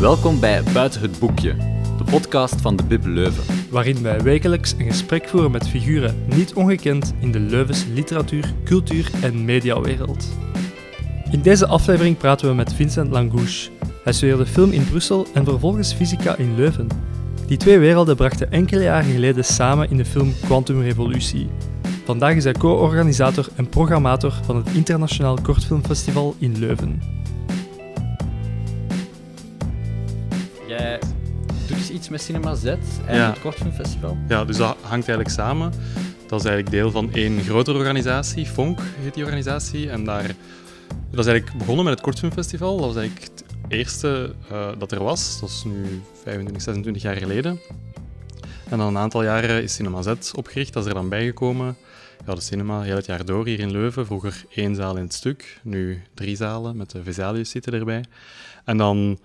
Welkom bij Buiten het Boekje, de podcast van de Bib Leuven. waarin wij wekelijks een gesprek voeren met figuren niet ongekend in de Leuvense literatuur, cultuur en mediawereld. In deze aflevering praten we met Vincent Langouche. Hij studeerde film in Brussel en vervolgens fysica in Leuven. Die twee werelden brachten enkele jaren geleden samen in de film Quantum Revolutie. Vandaag is hij co-organisator en programmator van het Internationaal Kortfilmfestival in Leuven. Iets met Cinema Z en Ja. het Kortfilmfestival. Ja, dus dat hangt eigenlijk samen. Dat is eigenlijk deel van één grotere organisatie, FONK heet die organisatie. En daar, dat is eigenlijk begonnen met het Kortfilmfestival. Dat was eigenlijk het eerste eh, dat er was. Dat is nu 25, 26 jaar geleden. En dan een aantal jaren is Cinema Z opgericht. Dat is er dan bijgekomen. Ja, de cinema heel het jaar door hier in Leuven. Vroeger één zaal in het stuk, nu drie zalen met de Vesalius zitten erbij. En dan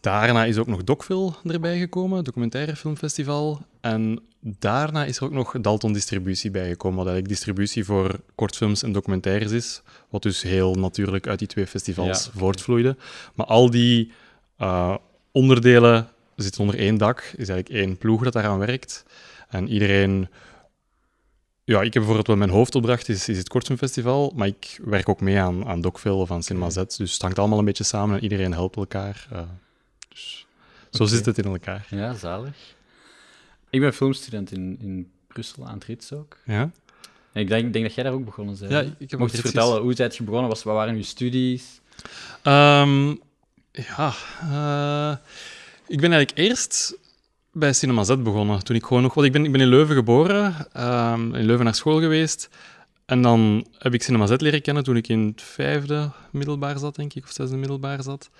Daarna is ook nog Docfil erbij gekomen, documentaire filmfestival. En daarna is er ook nog Dalton Distributie bijgekomen, wat eigenlijk distributie voor kortfilms en documentaires is. Wat dus heel natuurlijk uit die twee festivals Ja. voortvloeide. Maar al die eh, onderdelen zitten onder één dak. Is eigenlijk één ploeg dat daaraan werkt. En iedereen... Ja, ik heb bijvoorbeeld wel mijn hoofdopdracht is, is het Kortfilmfestival, maar ik werk ook mee aan, aan Docfil of aan Cinema Z. Dus het hangt allemaal een beetje samen en iedereen helpt elkaar. eh, dus zo zit het in elkaar. Ja, zalig. Ik ben filmstudent in, in Brussel, aan het Rits ook. Ja? En ik denk, denk dat jij daar ook begonnen bent. Ja, ik heb Mocht je vertellen, hoe zijt je begonnen? Was, wat waren je studies? Ehm, ja, eh, ik ben eigenlijk eerst bij Cinema Z begonnen. Toen ik gewoon nog... Want ik ben, ik ben in Leuven geboren, ehm, in Leuven naar school geweest. En dan heb ik Cinema Z leren kennen toen ik in het vijfde middelbaar zat, denk ik, of zesde middelbaar zat.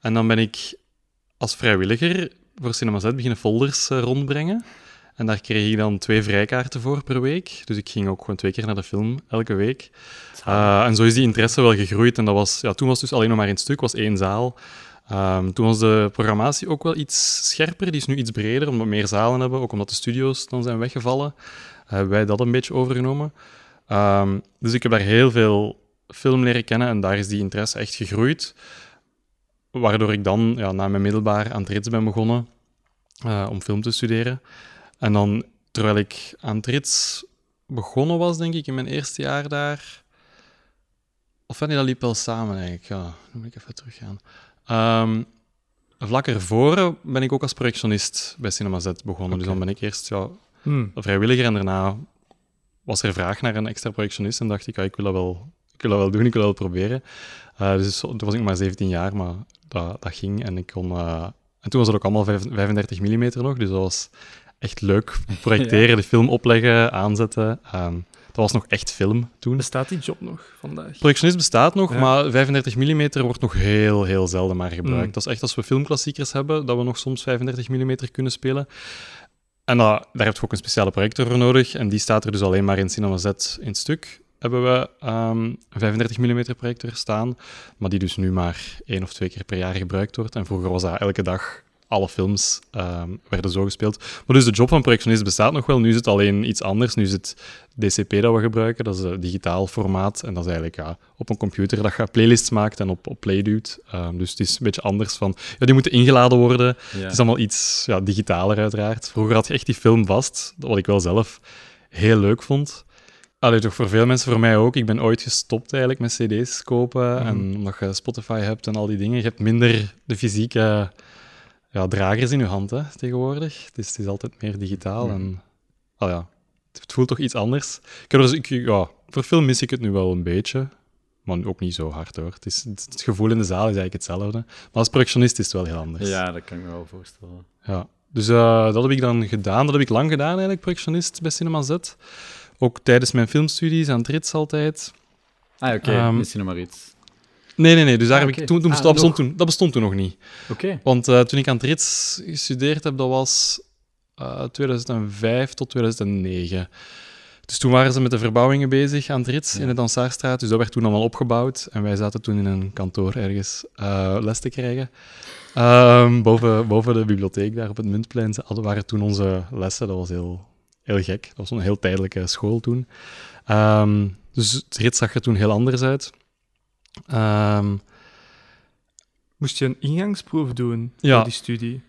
En dan ben ik als vrijwilliger voor Cinema Z beginnen folders eh, rondbrengen. En daar kreeg ik dan twee vrijkaarten voor per week. Dus ik ging ook gewoon twee keer naar de film, elke week. Uh, en zo is die interesse wel gegroeid. En dat was, ja, toen was het dus alleen nog maar het stuk, was één zaal. Ehm, toen was de programmatie ook wel iets scherper. Die is nu iets breder, omdat we meer zalen hebben. Ook omdat de studio's dan zijn weggevallen. Hebben wij dat een beetje overgenomen. Ehm, dus ik heb daar heel veel film leren kennen en daar is die interesse echt gegroeid. Waardoor ik dan ja, na mijn middelbaar aan het Rits ben begonnen eh, om film te studeren. En dan, terwijl ik aan het Rits begonnen was, denk ik, in mijn eerste jaar daar... Of nee, dat liep wel samen eigenlijk. Ja, dan moet ik even teruggaan. Ehm vlak ervoor ben ik ook als projectionist bij Cinema Z begonnen. Dus dan ben ik eerst ja, Hmm. vrijwilliger en daarna was er vraag naar een extra projectionist en dacht ik, ja, ik wil dat wel, ik wil dat wel doen, ik wil dat wel proberen. Eh, dus toen was ik maar 17 jaar, maar dat, dat ging en ik kon... eh, en toen was het ook allemaal vijf- 35 mm nog, dus dat was echt leuk. Projecteren, de film opleggen, aanzetten. Ehm, dat was nog echt film toen. Bestaat die job nog vandaag? Projectionist bestaat nog, Ja. maar 35 mm wordt nog heel, heel zelden maar gebruikt. Mm. Dat is echt als we filmklassiekers hebben, dat we nog soms 35 mm kunnen spelen. En daar heb je ook een speciale projector voor nodig. En die staat er dus alleen maar in Cinema Z in het stuk. Hebben we een 35 mm projector staan, maar die dus nu maar één of twee keer per jaar gebruikt wordt. En vroeger was dat elke dag, alle films ehm, werden zo gespeeld. Maar dus de job van projectionist bestaat nog wel. Nu is het alleen iets anders. Nu is het DCP dat we gebruiken, dat is een digitaal formaat. En dat is eigenlijk ja, op een computer dat je playlists maakt en op, op play duwt. Ehm, dus het is een beetje anders van... Ja, die moeten ingeladen worden. Ja. Het is allemaal iets ja, digitaler uiteraard. Vroeger had je echt die film vast, wat ik wel zelf heel leuk vond. Allee, toch voor veel mensen, voor mij ook. Ik ben ooit gestopt eigenlijk met cd's kopen. Mhm. En omdat je Spotify hebt en al die dingen, je hebt minder de fysieke ja, dragers in je hand hè, tegenwoordig. Het is, het is altijd meer digitaal. Mhm. En, ah ja, het voelt toch iets anders. Ik heb dus, ik, ja, voor film mis ik het nu wel een beetje. Maar ook niet zo hard hoor. Het, is, het gevoel in de zaal is eigenlijk hetzelfde. Maar als projectionist is het wel heel anders. ja, dat kan ik me wel voorstellen. Ja, dus eh, dat heb ik dan gedaan. Dat heb ik lang gedaan eigenlijk, projectionist bij Cinema Z. Ook tijdens mijn filmstudies aan het Rits altijd. Ah, oké, Ehm, misschien nog maar iets. Nee, nee, nee. Dus daar Ah, heb ik, toen, toen, Ah, dat, bestond nog. toen, dat bestond toen nog niet. Oké. Want eh, toen ik aan het Rits gestudeerd heb, dat was eh, 2005 tot 2009. Dus toen waren ze met de verbouwingen bezig aan het Rits Ja. in de Dansaarstraat. Dus dat werd toen allemaal opgebouwd. En wij zaten toen in een kantoor ergens eh, les te krijgen. Ehm, boven, boven de bibliotheek daar op het Muntplein waren toen onze lessen. Dat was heel, heel gek. Dat was een heel tijdelijke school toen. Ehm, dus het Rits zag er toen heel anders uit. Ehm, moest je een ingangsproef doen Ja. voor die studie.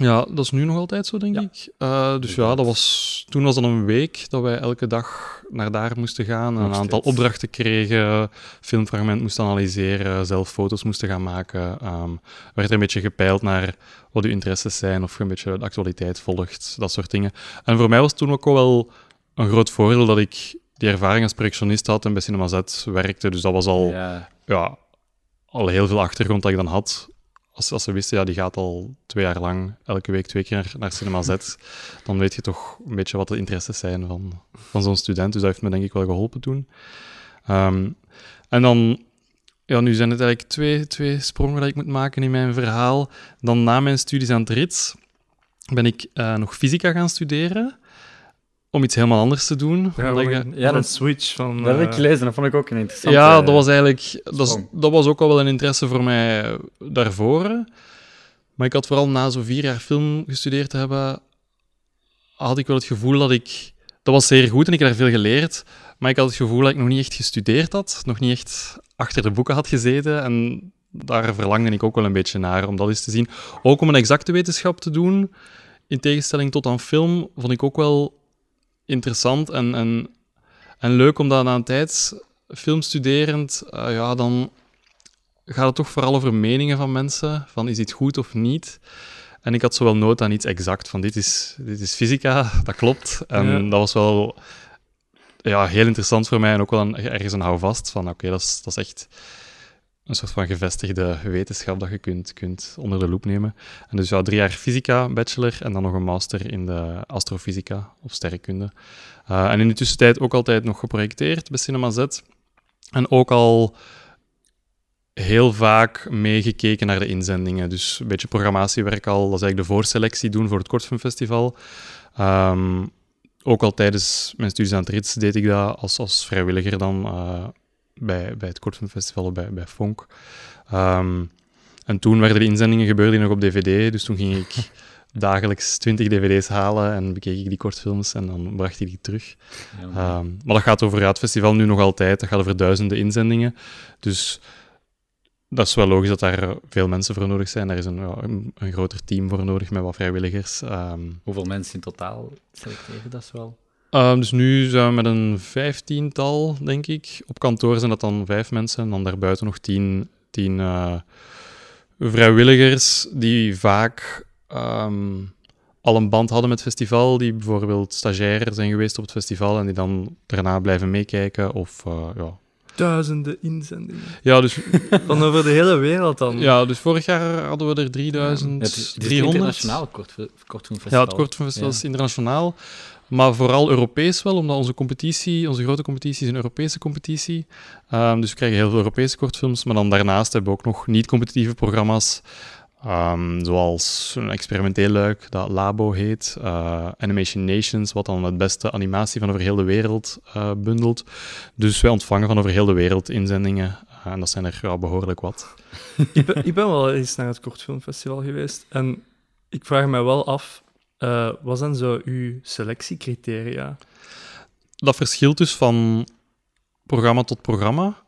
Ja, dat is nu nog altijd zo, denk Ja. ik. Eh, dus ja, dat was, toen was dat een week dat wij elke dag naar daar moesten gaan. Nog een aantal steeds. opdrachten kregen, filmfragment moesten analyseren, zelf foto's moesten gaan maken. Ehm werd er een beetje gepeild naar wat uw interesses zijn, of je een beetje de actualiteit volgt, dat soort dingen. En voor mij was toen ook wel een groot voordeel dat ik die ervaring als projectionist had en bij Cinema Z werkte. Dus dat was al Ja, ja, al heel veel achtergrond dat ik dan had. Als, als ze wisten, ja, die gaat al twee jaar lang elke week twee keer naar, Cinema Z, dan weet je toch een beetje wat de interesses zijn van, van zo'n student. Dus dat heeft me denk ik wel geholpen toen. Ehm, en dan, ja, nu zijn het eigenlijk twee, twee sprongen dat ik moet maken in mijn verhaal. Dan na mijn studies aan het RITS ben ik eh, nog fysica gaan studeren, om iets helemaal anders te doen. Ja, wat een, ja, wat een dat- switch van... dat heb ik eh, gelezen. Dat vond ik ook een interessante... ja, dat was eigenlijk dat, dat was ook al wel een interesse voor mij daarvoor. Maar ik had vooral na zo'n vier jaar film gestudeerd te hebben, had ik wel het gevoel dat ik... Dat was zeer goed en ik heb daar veel geleerd. Maar ik had het gevoel dat ik nog niet echt gestudeerd had, nog niet echt achter de boeken had gezeten. En daar verlangde ik ook wel een beetje naar, om dat eens te zien. Ook om een exacte wetenschap te doen, in tegenstelling tot aan film, vond ik ook wel interessant en, en, en leuk, omdat na een tijd filmstuderend, eh, ja, dan gaat het toch vooral over meningen van mensen, van is iets goed of niet. En ik had zo wel nood aan iets exact, van dit is, dit is fysica, dat klopt. En Ja. dat was wel ja, heel interessant voor mij en ook wel een, ergens een houvast van oké, dat, is, dat is echt een soort van gevestigde wetenschap dat je kunt, kunt onder de loep nemen. En dus ja, drie jaar fysica, bachelor, en dan nog een master in de astrofysica of sterrenkunde. Uh, en in de tussentijd ook altijd nog geprojecteerd bij Cinema Z. En ook al heel vaak meegekeken naar de inzendingen. Dus een beetje programmatiewerk al. Dat is eigenlijk de voorselectie doen voor het Kortfilmfestival. Um, ook al tijdens mijn studies aan het RITS deed ik dat als, als vrijwilliger dan uh, bij, bij het Kortfilmfestival, bij, bij FONK. Um, en toen werden de inzendingen gebeurde nog op dvd, dus toen ging ik dagelijks 20 dvd's halen en bekeek ik die kortfilms en dan bracht ik die terug. Ja, um, maar dat gaat over ja, het festival nu nog altijd, dat gaat over duizenden inzendingen. Dus dat is wel logisch dat daar veel mensen voor nodig zijn. Daar is een, ja, een, een groter team voor nodig met wat vrijwilligers. Um, Hoeveel mensen in totaal selecteren dat wel? Um, dus nu zijn we met een vijftiental, denk ik. Op kantoor zijn dat dan vijf mensen en dan daarbuiten nog tien, tien uh, vrijwilligers die vaak um, al een band hadden met het festival, die bijvoorbeeld stagiair zijn geweest op het festival en die dan daarna blijven meekijken of uh, ja, Duizenden inzendingen. Ja, dus... Van over de hele wereld dan? Ja, dus vorig jaar hadden we er 3300. Ja, het is, het is internationaal kort, kortfilmfestival. Ja, het kortfilmfestival ja. is internationaal. Maar vooral Europees wel, omdat onze competitie, onze grote competitie is een Europese competitie. Um, dus we krijgen heel veel Europese kortfilms. Maar dan daarnaast hebben we ook nog niet-competitieve programma's. Um, zoals een experimenteel luik dat Labo heet, uh, Animation Nations, wat dan het beste animatie van over heel de wereld uh, bundelt. Dus wij ontvangen van over heel de wereld inzendingen uh, en dat zijn er ja, behoorlijk wat. ik, ben, ik ben wel eens naar het Kortfilmfestival geweest en ik vraag me wel af, uh, wat zijn zo uw selectiecriteria? Dat verschilt dus van programma tot programma.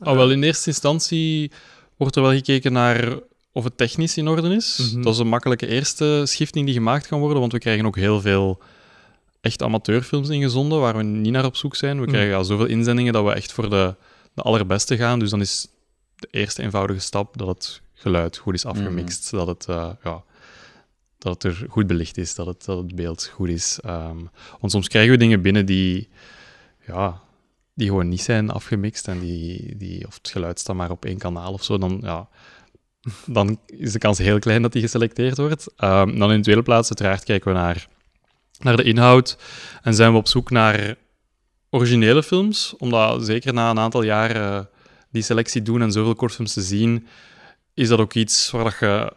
Uh, wel, in eerste instantie wordt er wel gekeken naar of het technisch in orde is. Mm -hmm. Dat is een makkelijke eerste schifting die gemaakt kan worden, want we krijgen ook heel veel echt amateurfilms ingezonden waar we niet naar op zoek zijn. We mm. krijgen ja, zoveel inzendingen dat we echt voor de, de allerbeste gaan. Dus dan is de eerste eenvoudige stap dat het geluid goed is afgemixt, mm -hmm. dat, het, uh, ja, dat het er goed belicht is, dat het, dat het beeld goed is. Um, want soms krijgen we dingen binnen die, ja, die gewoon niet zijn afgemixt en die, die, of het geluid staat maar op één kanaal of zo. Dan, ja, dan is de kans heel klein dat die geselecteerd wordt. Um, dan in de tweede plaats, uiteraard, kijken we naar, naar de inhoud en zijn we op zoek naar originele films, omdat zeker na een aantal jaren die selectie doen en zoveel kortfilms te zien, is dat ook iets waar dat je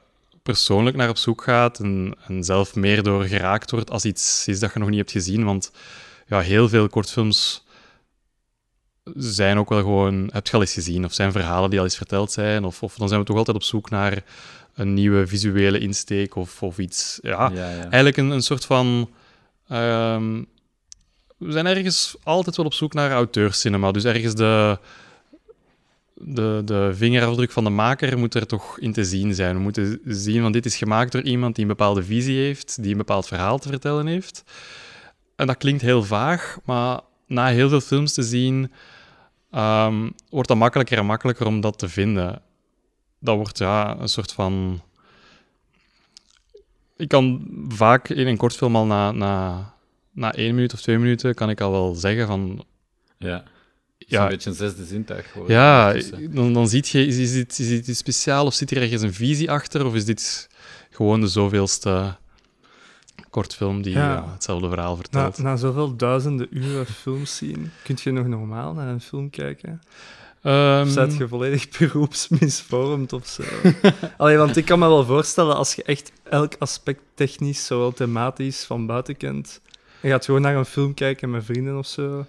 persoonlijk naar op zoek gaat en, en zelf meer door geraakt wordt als iets is dat je nog niet hebt gezien. Want ja, heel veel kortfilms zijn ook wel gewoon, heb je al eens gezien, of zijn verhalen die al eens verteld zijn, of, of dan zijn we toch altijd op zoek naar een nieuwe visuele insteek of, of iets. Ja, ja, ja. eigenlijk een, een soort van. Um, we zijn ergens altijd wel op zoek naar auteurscinema, dus ergens de, de, de vingerafdruk van de maker moet er toch in te zien zijn. We moeten zien van dit is gemaakt door iemand die een bepaalde visie heeft, die een bepaald verhaal te vertellen heeft. En dat klinkt heel vaag, maar na heel veel films te zien, ehm, wordt dat makkelijker en makkelijker om dat te vinden. Dat wordt ja, een soort van. Ik kan vaak in een kortfilm al na, na, na één minuut of twee minuten kan ik al wel zeggen van Ja. Ja. Ja. Een beetje een zesde zintuig geworden. Ja, dan, dan ziet je, is, is, dit, is dit iets speciaal of zit er ergens een visie achter? Of is dit gewoon de zoveelste kortfilm die Ja. ja, hetzelfde verhaal Na, vertelt? na zoveel duizenden uren films zien, kun je nog normaal naar een film kijken? Ehm, Of zet je volledig beroepsmisvormd of zo? Allee, want ik kan me wel voorstellen, als je echt elk aspect technisch, zowel thematisch, van buiten kent, en je gaat gewoon naar een film kijken met vrienden of zo.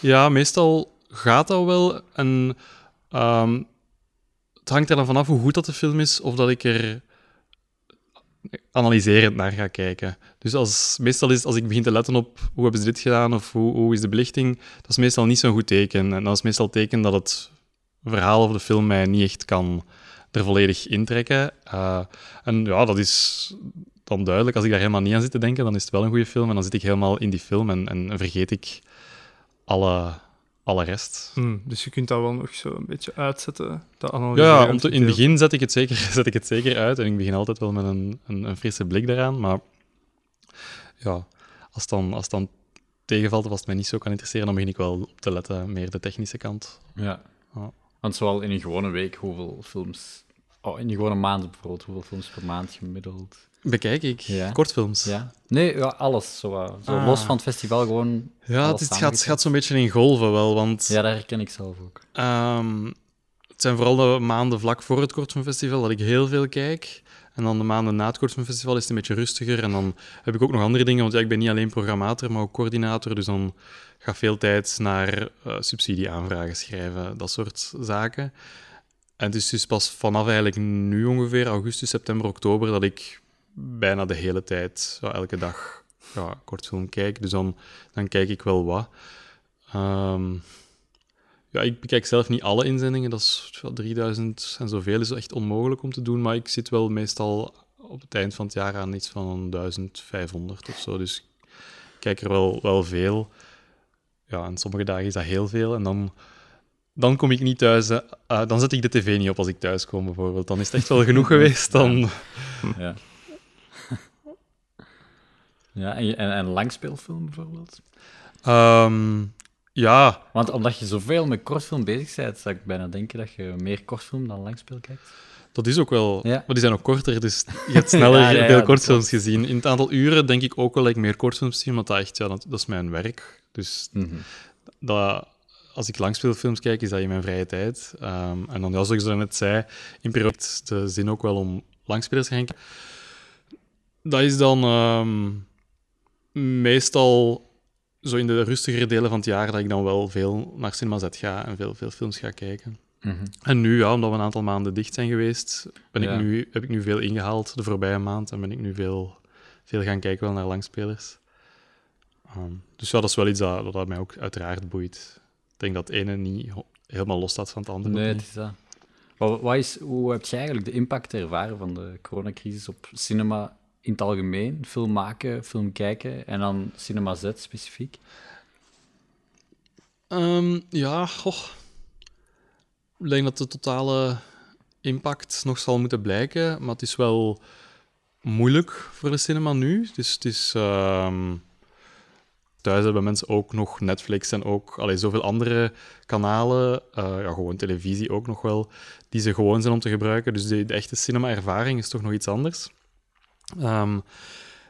Ja, meestal gaat dat wel. En ehm, het hangt er dan vanaf hoe goed dat de film is, of dat ik er analyserend naar ga kijken. Dus als, meestal is als ik begin te letten op hoe hebben ze dit gedaan, of hoe, hoe is de belichting, dat is meestal niet zo'n goed teken. En dat is meestal teken dat het verhaal of de film mij niet echt kan er volledig intrekken. Eh, en ja, dat is dan duidelijk. Als ik daar helemaal niet aan zit te denken, dan is het wel een goede film. En dan zit ik helemaal in die film en, en vergeet ik alle, alle rest. Hm, dus je kunt dat wel nog zo een beetje uitzetten, dat Ja, om te- in het begin zet ik, het zeker, zet ik het zeker uit. En ik begin altijd wel met een, een, een frisse blik daaraan. Maar ja, als het dan, als dan tegenvalt of als het mij niet zo kan interesseren, dan begin ik wel op te letten, meer de technische kant. Ja. Ja. Want zowel in een gewone week, hoeveel films... Oh, in een gewone maand bijvoorbeeld, hoeveel films per maand gemiddeld? Bekijk ik. Ja. Kortfilms. Ja? Nee, ja, alles. Zo, uh, zo Ah. los van het festival gewoon... Ja, het, gaat, gaat zo'n beetje in golven wel, want Ja, dat herken ik zelf ook. Ehm, het zijn vooral de maanden vlak voor het Kortfilmfestival dat ik heel veel kijk. En dan de maanden na het Kortfilmfestival is het een beetje rustiger. En dan heb ik ook nog andere dingen, want ja, ik ben niet alleen programmator, maar ook coördinator. Dus dan gaat veel tijd naar eh, subsidieaanvragen schrijven, dat soort zaken. En het is dus pas vanaf eigenlijk nu ongeveer, augustus, september, oktober, dat ik bijna de hele tijd, ja, elke dag, ja, kortfilm kijk. Dus dan, dan kijk ik wel wat. Ehm, ja, ik bekijk zelf niet alle inzendingen. Dat is wel 3000 en zoveel is echt onmogelijk om te doen. Maar ik zit wel meestal op het eind van het jaar aan iets van 1500 of zo. Dus ik kijk er wel, wel veel. Ja, en sommige dagen is dat heel veel. En dan, dan kom ik niet thuis. eh, eh, dan zet ik de tv niet op als ik thuis kom, bijvoorbeeld. Dan is het echt wel genoeg geweest. Dan... Ja. ja, en, en, langspeelfilm bijvoorbeeld? Ehm, ja, Want omdat je zoveel met kortfilm bezig bent, zou ik bijna denken dat je meer kortfilm dan langspeel kijkt. Dat is ook wel. Ja. Maar die zijn ook korter, dus je hebt sneller Ja, ja, ja, veel kortfilms gezien. In het aantal uren denk ik ook wel dat ik meer kortfilms zie, want dat, echt, ja, dat, dat is mijn werk. Dus Mhm. dat, als ik langspeelfilms kijk, is dat in mijn vrije tijd. Ehm, en dan, ja, zoals ik zo net zei, in heeft de zin ook wel om langspelers te gaan kijken. Dat is dan ehm, meestal zo in de rustigere delen van het jaar dat ik dan wel veel naar Cinema Z ga en veel, veel films ga kijken. Mhm. En nu, ja, omdat we een aantal maanden dicht zijn geweest, ben Ja. ik nu, heb ik nu veel ingehaald de voorbije maand en ben ik nu veel, veel gaan kijken wel naar langspelers. Ehm, dus ja, dat is wel iets dat, dat mij ook uiteraard boeit. Ik denk dat het ene niet helemaal los staat van het andere. Nee, het is dat. Wat, wat is, hoe heb jij eigenlijk de impact ervaren van de coronacrisis op cinema in het algemeen? Film maken, film kijken en dan Cinema Z specifiek? Ehm, ja, goh. Ik denk dat de totale impact nog zal moeten blijken, maar het is wel moeilijk voor de cinema nu. Dus het is... ehm, thuis hebben mensen ook nog Netflix en ook allee, zoveel andere kanalen, eh, ja, gewoon televisie ook nog wel, die ze gewoon zijn om te gebruiken. Dus de, de echte cinema-ervaring is toch nog iets anders. Ehm,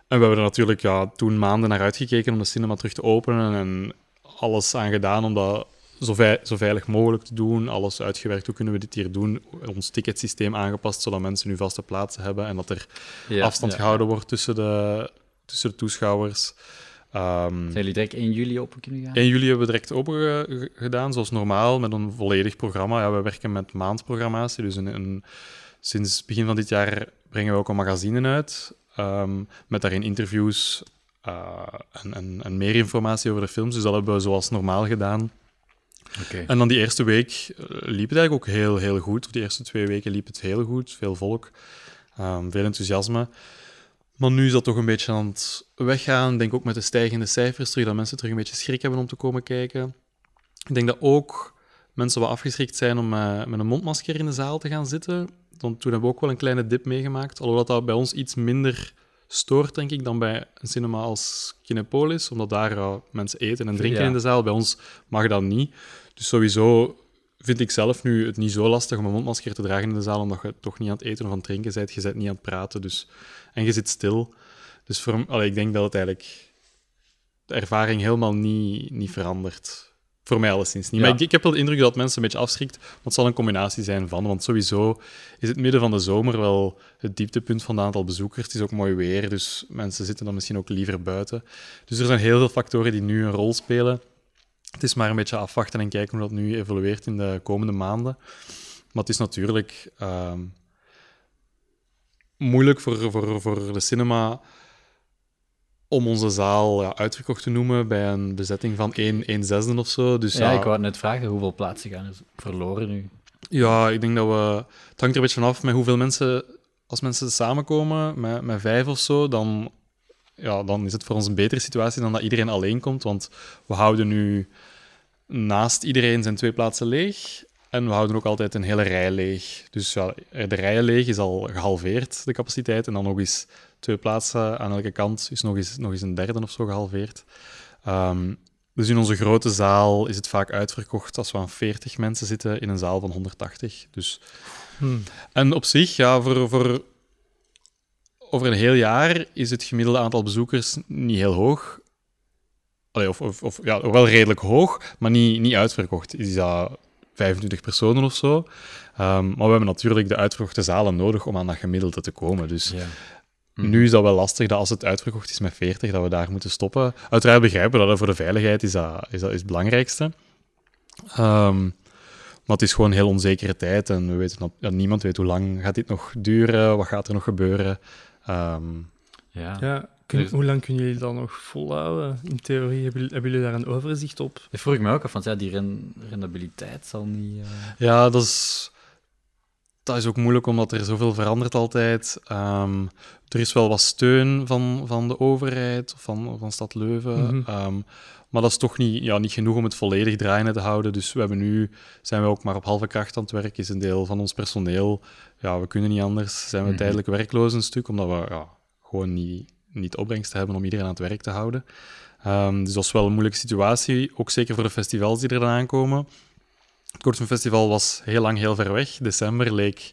en we hebben er natuurlijk ja, toen maanden naar uitgekeken om de cinema terug te openen en alles aan gedaan om dat zo, vei- zo veilig mogelijk te doen. Alles uitgewerkt, hoe kunnen we dit hier doen? Ons ticketsysteem aangepast, zodat mensen nu vaste plaatsen hebben en dat er afstand gehouden wordt tussen de, tussen de toeschouwers. Ehm, Zijn jullie direct 1 juli open kunnen gaan? 1 juli hebben we direct open ge- ge- gedaan, zoals normaal, met een volledig programma. Ja, we werken met maandprogrammatie, dus een, een- sinds begin van dit jaar brengen we ook een magazine uit, ehm, met daarin interviews eh, en, en, en meer informatie over de films. Dus dat hebben we zoals normaal gedaan. En dan die eerste week eh, liep het eigenlijk ook heel, heel goed. Die eerste twee weken liep het heel goed. Veel volk, ehm, veel enthousiasme. Maar nu is dat toch een beetje aan het weggaan. Ik denk ook met de stijgende cijfers terug dat mensen terug een beetje schrik hebben om te komen kijken. Ik denk dat ook mensen wat afgeschrikt zijn om eh, met een mondmasker in de zaal te gaan zitten. Want toen hebben we ook wel een kleine dip meegemaakt. Alhoewel dat bij ons iets minder stoort, denk ik, dan bij een cinema als Kinepolis. Omdat daar eh, mensen eten en drinken Ja. in de zaal. Bij ons mag dat niet. Dus sowieso vind ik zelf nu het niet zo lastig om een mondmasker te dragen in de zaal, omdat je toch niet aan het eten of aan het drinken bent. Je bent niet aan het praten, dus... en je zit stil. Dus voor, allee, ik denk dat het eigenlijk de ervaring helemaal niet, niet verandert. Voor mij alleszins niet. Ja. Maar ik, ik heb wel de indruk dat mensen een beetje afschrikt. Maar het zal een combinatie zijn van. Want sowieso is het midden van de zomer wel het dieptepunt van het aantal bezoekers. Het is ook mooi weer, dus mensen zitten dan misschien ook liever buiten. Dus er zijn heel veel factoren die nu een rol spelen. Het is maar een beetje afwachten en kijken hoe dat nu evolueert in de komende maanden. Maar het is natuurlijk ehm, moeilijk voor, voor, voor de cinema om onze zaal ja, uitverkocht te noemen bij een bezetting van 1, 1 zesde of zo. Dus Ja, ja, ik wou net vragen, hoeveel plaatsen gaan er verloren nu? ja, ik denk dat we... Het hangt er een beetje vanaf met hoeveel mensen... Als mensen samenkomen met, met vijf of zo, dan, ja, dan is het voor ons een betere situatie dan dat iedereen alleen komt. Want we houden nu naast iedereen zijn twee plaatsen leeg. En we houden ook altijd een hele rij leeg. Dus ja, de rijen leeg is al gehalveerd, de capaciteit. En dan nog eens twee plaatsen aan elke kant is nog eens, nog eens een derde of zo gehalveerd. Ehm, dus in onze grote zaal is het vaak uitverkocht als we aan 40 mensen zitten in een zaal van 180. Dus... Hmm. En op zich, ja, voor, voor over een heel jaar is het gemiddelde aantal bezoekers niet heel hoog. Allee, of, of, of ja, wel redelijk hoog, maar niet, niet uitverkocht. Is dat 25 personen of zo? Ehm, maar we hebben natuurlijk de uitverkochte zalen nodig om aan dat gemiddelde te komen. Dus Ja. nu is dat wel lastig dat als het uitverkocht is met 40, dat we daar moeten stoppen. Uiteraard begrijpen we dat voor de veiligheid is dat, is dat is het belangrijkste. Ehm, maar het is gewoon een heel onzekere tijd en we weten dat, ja, niemand weet hoe lang gaat dit nog duren, wat gaat er nog gebeuren. Ehm, Ja. Ja, kun- hoe lang kunnen jullie dat nog volhouden? In theorie, hebben jullie, hebben jullie daar een overzicht op? Dat vroeg ik me ook af, want ja, die ren- rendabiliteit zal niet... eh, Ja, dat is, dat is ook moeilijk omdat er zoveel verandert altijd. Ehm, er is wel wat steun van, van de overheid, van, van Stad Leuven. Mhm. Ehm, maar dat is toch niet, ja, niet genoeg om het volledig draaiende te houden. Dus we hebben nu, zijn we ook maar op halve kracht aan het werk. Is een deel van ons personeel, ja, we kunnen niet anders. Zijn we Mhm. tijdelijk werkloos een stuk, omdat we ja, gewoon niet, niet opbrengst hebben om iedereen aan het werk te houden. Ehm, dus dat is wel een moeilijke situatie, ook zeker voor de festivals die er dan aankomen. Het Kortfilmfestival was heel lang heel ver weg. December leek,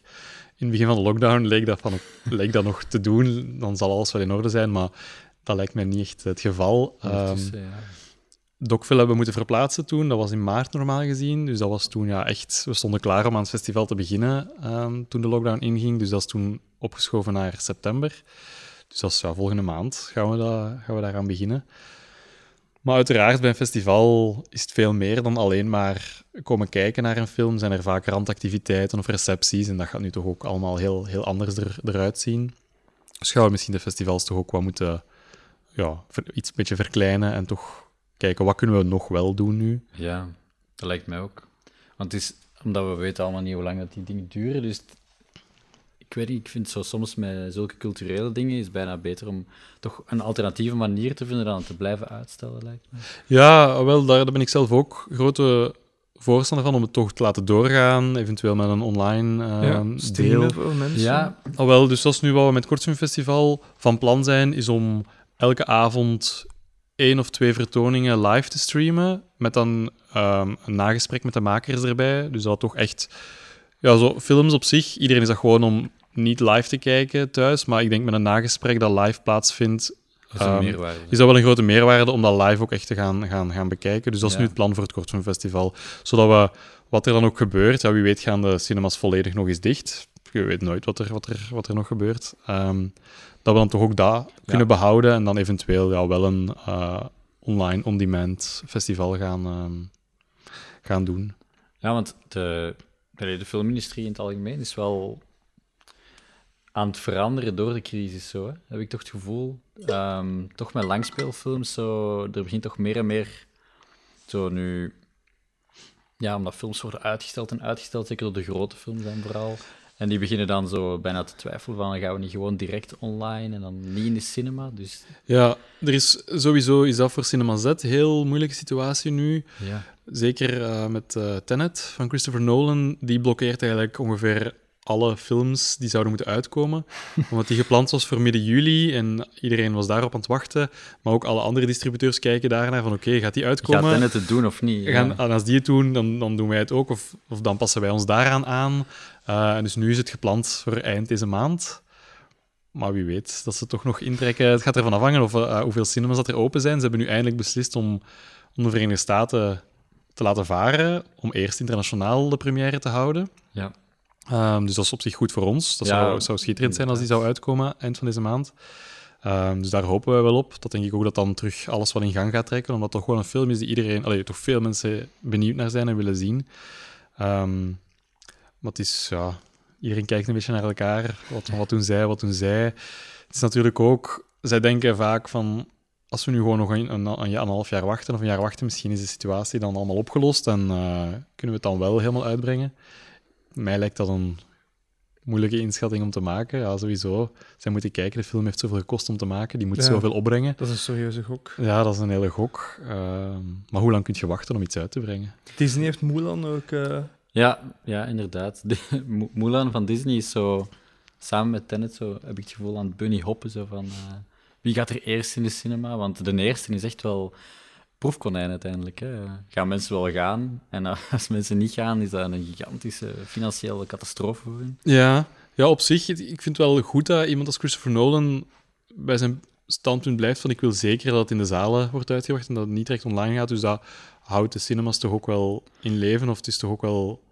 in het begin van de lockdown, leek dat, van, leek dat nog te doen. Dan zal alles wel in orde zijn, maar dat lijkt mij niet echt het geval. Ehm. Docville hebben moeten verplaatsen toen. Dat was in maart normaal gezien. Dus dat was toen ja, echt... We stonden klaar om aan het festival te beginnen ehm, toen de lockdown inging. Dus dat is toen opgeschoven naar september. Dus dat is volgende maand gaan we, dat, gaan we daaraan beginnen. Maar uiteraard, bij een festival is het veel meer dan alleen maar komen kijken naar een film. Zijn er vaak randactiviteiten of recepties. En dat gaat nu toch ook allemaal heel, heel anders er, eruit zien. Dus gaan we misschien de festivals toch ook wat moeten... Ja, iets een beetje verkleinen en toch kijken wat kunnen we nog wel doen nu. Ja, dat lijkt mij ook. Want het is, omdat we weten allemaal niet hoe lang dat die dingen duren, dus het- ik weet niet, ik vind zo soms met zulke culturele dingen is het bijna beter om toch een alternatieve manier te vinden dan het te blijven uitstellen, lijkt me. Ja, wel, daar, daar ben ik zelf ook grote voorstander van om het toch te laten doorgaan, eventueel met een online ja, ehm deel. voor mensen. Ja, Al wel, dus dat is nu wat we met het Kortfilmfestival van plan zijn, is om elke avond één of twee vertoningen live te streamen, met dan ehm, een nagesprek met de makers erbij. Dus dat toch echt... Ja, zo films op zich, iedereen is dat gewoon om niet live te kijken thuis, maar ik denk met een nagesprek dat live plaatsvindt, dat is Ehm, is dat wel een grote meerwaarde om dat live ook echt te gaan, gaan, gaan bekijken. Dus dat is Ja. nu het plan voor het Kortfilmfestival. Zodat we, wat er dan ook gebeurt, ja, wie weet gaan de cinemas volledig nog eens dicht. Je weet nooit wat er, wat er, wat er nog gebeurt. Ehm, dat we dan toch ook dat kunnen behouden en dan eventueel ja, wel een eh, online on-demand festival gaan, ehm, gaan doen. Ja, want de, de filmindustrie in het algemeen is wel aan het veranderen door de crisis, zo, hè. heb ik toch het gevoel. Ehm, toch met langspeelfilms, zo, er begint toch meer en meer zo nu ja, omdat films worden uitgesteld en uitgesteld, zeker door de grote films dan vooral. En die beginnen dan zo bijna te twijfelen van, gaan we niet gewoon direct online en dan niet in de cinema? Dus Ja, er is sowieso is dat voor Cinema Z een heel moeilijke situatie nu. ja, Zeker eh, met eh, Tenet van Christopher Nolan. Die blokkeert eigenlijk ongeveer alle films die zouden moeten uitkomen. omdat die gepland was voor midden juli en iedereen was daarop aan het wachten. Maar ook alle andere distributeurs kijken daarnaar van oké, gaat die uitkomen? gaat Tenet het doen of niet? Ja. Gaan, en als die het doen, dan, dan doen wij het ook. Of, of dan passen wij ons daaraan aan. Eh, en dus nu is het gepland voor eind deze maand. Maar wie weet dat ze toch nog intrekken. Het gaat ervan afhangen of, eh, hoeveel cinemas dat er open zijn. Ze hebben nu eindelijk beslist om, om de Verenigde Staten te laten varen. Om eerst internationaal de première te houden. Ja. Ehm, dus dat is op zich goed voor ons. Dat Ja, zou, zou schitterend zijn als die zou uitkomen eind van deze maand. Ehm, dus daar hopen we wel op. Dat denk ik ook dat dan terug alles wat in gang gaat trekken. Omdat het toch gewoon een film is die iedereen, allee, toch veel mensen benieuwd naar zijn en willen zien. Ehm, maar het is, ja, iedereen kijkt een beetje naar elkaar. Wat, wat doen zij, wat doen zij. Het is natuurlijk ook, zij denken vaak van, als we nu gewoon nog een, een, een, een half jaar wachten of een jaar wachten, misschien is de situatie dan allemaal opgelost en eh, kunnen we het dan wel helemaal uitbrengen. Mij lijkt dat een moeilijke inschatting om te maken. Ja, sowieso. Zij moeten kijken, de film heeft zoveel gekost om te maken, die moet Ja. zoveel opbrengen. Dat is een serieuze gok. Ja, dat is een hele gok. Ehm, maar hoe lang kun je wachten om iets uit te brengen? Disney heeft Mulan ook... eh, Ja, ja, inderdaad. De, Mu- Mulan van Disney is zo, samen met Tenet, zo, heb ik het gevoel aan het bunny hoppen. Zo van, eh, wie gaat er eerst in de cinema? Want de eerste is echt wel proefkonijn uiteindelijk. Hè. Gaan mensen wel gaan? En als mensen niet gaan, is dat een gigantische financiële catastrofe voor. Ja, ja, op zich, ik vind het wel goed dat iemand als Christopher Nolan bij zijn standpunt blijft van ik wil zeker dat het in de zalen wordt uitgebracht en dat het niet direct online gaat. Dus dat houdt de cinemas toch ook wel in leven, of het is toch ook wel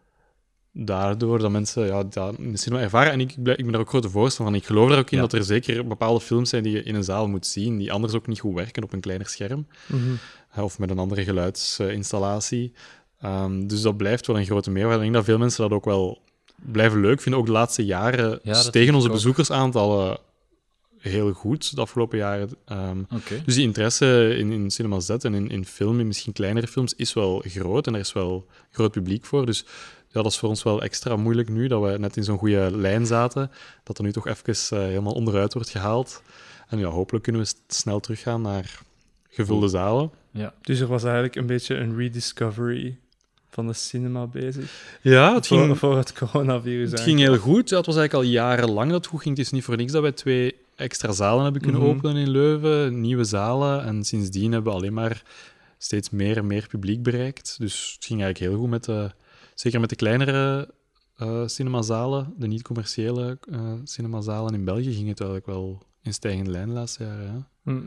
daardoor dat mensen ja, dat in de cinema ervaren. En ik, ik ben er ook grote voorstander van. Ik geloof er ook in Ja. dat er zeker bepaalde films zijn die je in een zaal moet zien, die anders ook niet goed werken op een kleiner scherm. mhm. of met een andere geluidsinstallatie. Ehm, dus dat blijft wel een grote meerwaarde. Ik denk dat veel mensen dat ook wel blijven leuk vinden. Ook de laatste jaren stegen ik onze bezoekersaantallen heel goed de afgelopen jaren. Ehm, dus die interesse in, in Cinema Z en in, in film, in misschien kleinere films, is wel groot. En er is wel groot publiek voor. Dus ja, dat is voor ons wel extra moeilijk nu, dat we net in zo'n goede lijn zaten. Dat er nu toch even eh, helemaal onderuit wordt gehaald. En ja, hopelijk kunnen we snel teruggaan naar gevulde zalen. Ja. Dus er was eigenlijk een beetje een rediscovery van de cinema bezig. Ja, het Voor, ging, voor het coronavirus het ging heel goed. Ja, het was eigenlijk al jarenlang dat het goed ging. Het is niet voor niks dat wij twee extra zalen hebben kunnen Mhm. openen in Leuven, nieuwe zalen. En sindsdien hebben we alleen maar steeds meer en meer publiek bereikt. Dus het ging eigenlijk heel goed met de, zeker met de kleinere eh cinemazalen, de niet-commerciële eh cinemazalen in België, ging het eigenlijk wel in stijgende lijn de laatste jaren. Ja. Hm.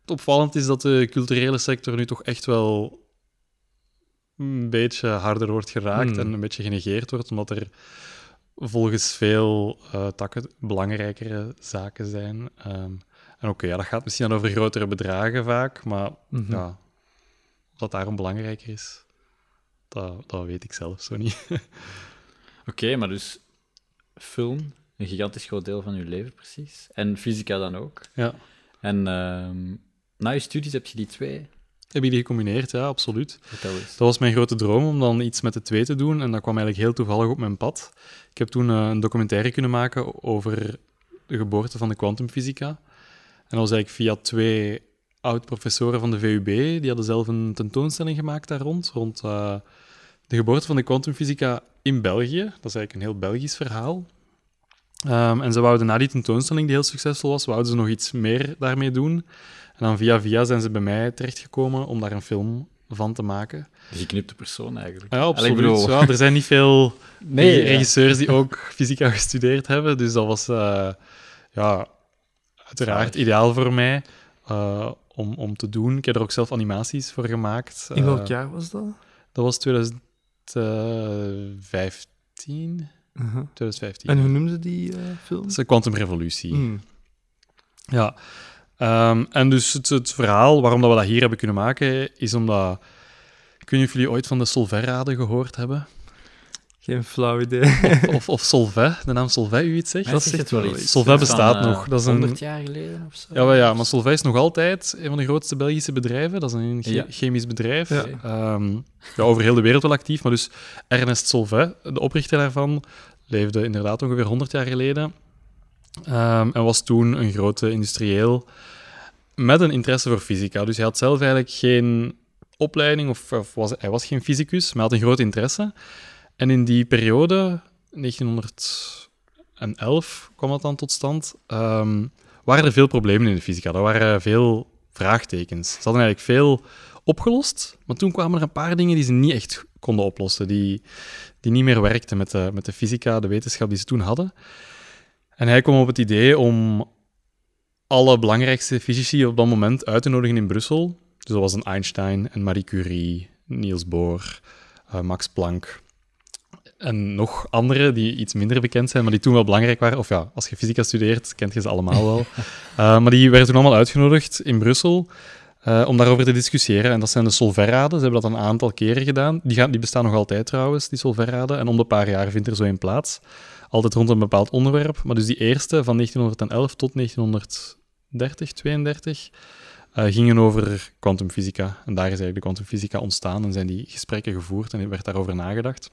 Het opvallend is dat de culturele sector nu toch echt wel een beetje harder wordt geraakt Hmm. en een beetje genegeerd wordt, omdat er volgens veel eh, takken belangrijkere zaken zijn. Ehm, en oké, ja, dat gaat misschien dan over grotere bedragen vaak, maar ja, of dat daarom belangrijker is, dat, dat weet ik zelf zo niet. Oké, maar dus film, een gigantisch groot deel van je leven precies. En fysica dan ook. ja. En ehm, na je studies heb je die twee. Heb je die gecombineerd? Ja, absoluut. Dat was mijn grote droom om dan iets met de twee te doen. En dat kwam eigenlijk heel toevallig op mijn pad. Ik heb toen eh, een documentaire kunnen maken over de geboorte van de kwantumfysica. En dat was eigenlijk via twee oud-professoren van de VUB. Die hadden zelf een tentoonstelling gemaakt daar rond. Rond eh, de geboorte van de kwantumfysica in België. Dat is eigenlijk een heel Belgisch verhaal. Ehm, en ze wouden na die tentoonstelling, die heel succesvol was, wouden ze nog iets meer daarmee doen. En dan via via zijn ze bij mij terechtgekomen om daar een film van te maken. De geknipte persoon eigenlijk. Ja, absoluut. ik bedoel- Ja, er zijn niet veel Nee, regisseurs die ook fysica gestudeerd hebben. Dus dat was uh, ja, uiteraard ideaal voor mij uh, om, om te doen. Ik heb er ook zelf animaties voor gemaakt. In welk Uh, jaar was dat? Dat was 2015. Uh-huh. 2015. En hoe noemde die eh, film? Dat is een kwantumrevolutie. Hm. Ja. Ehm, en dus het, het verhaal waarom dat we dat hier hebben kunnen maken, is omdat... Ik weet niet of jullie ooit van de Solverrade gehoord hebben. Geen flauw idee. Of, of Solvay, de naam Solvay u iets zegt? Dat zegt wel iets. Solvay bestaat van, eh, nog. Dat is een- 100 jaar geleden of zo. Ja, maar, ja, maar Solvay is nog altijd een van de grootste Belgische bedrijven. Dat is een Ja. chemisch bedrijf. Ja. Ehm, ja, over heel de wereld wel actief. Maar dus Ernest Solvay, de oprichter daarvan, leefde inderdaad ongeveer 100 jaar geleden. Ehm, en was toen een grote industrieel met een interesse voor fysica. Dus hij had zelf eigenlijk geen opleiding, of, was, hij was geen fysicus, maar had een groot interesse. En in die periode, 1911 kwam dat dan tot stand, ehm, waren er veel problemen in de fysica. Er waren veel vraagtekens. Ze hadden eigenlijk veel opgelost, maar toen kwamen er een paar dingen die ze niet echt konden oplossen, die, die niet meer werkten met de, met de fysica, de wetenschap die ze toen hadden. En hij kwam op het idee om alle belangrijkste fysici op dat moment uit te nodigen in Brussel. Dus dat was een Einstein, een Marie Curie, Niels Bohr, eh, Max Planck en nog andere die iets minder bekend zijn, maar die toen wel belangrijk waren. Of ja, als je fysica studeert, kent je ze allemaal wel. Eh, maar die werden toen allemaal uitgenodigd in Brussel eh, om daarover te discussiëren. En dat zijn de Solverraden. Ze hebben dat een aantal keren gedaan. Die, gaan, die bestaan nog altijd trouwens, die Solverraden. En om de paar jaar vindt er zo een plaats. Altijd rond een bepaald onderwerp. Maar dus die eerste, van 1911 tot 1930, 32, eh, gingen over kwantumfysica. En daar is eigenlijk de kwantumfysica ontstaan en zijn die gesprekken gevoerd en er werd daarover nagedacht.